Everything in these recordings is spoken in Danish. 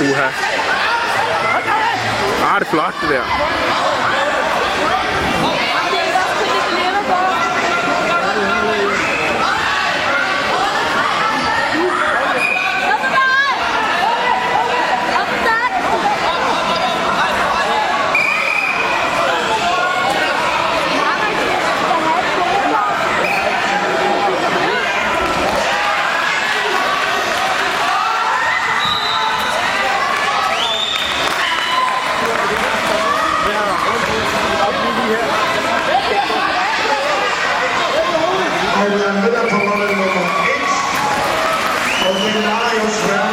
Uha. Ah, det er flot, det der. Adrian Müller von Norden Nummer 1 und den Marius Werner.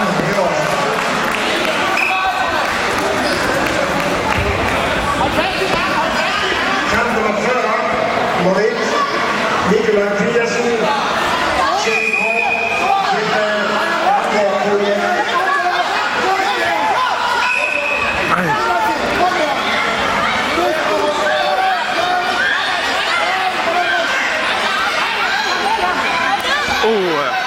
Boa!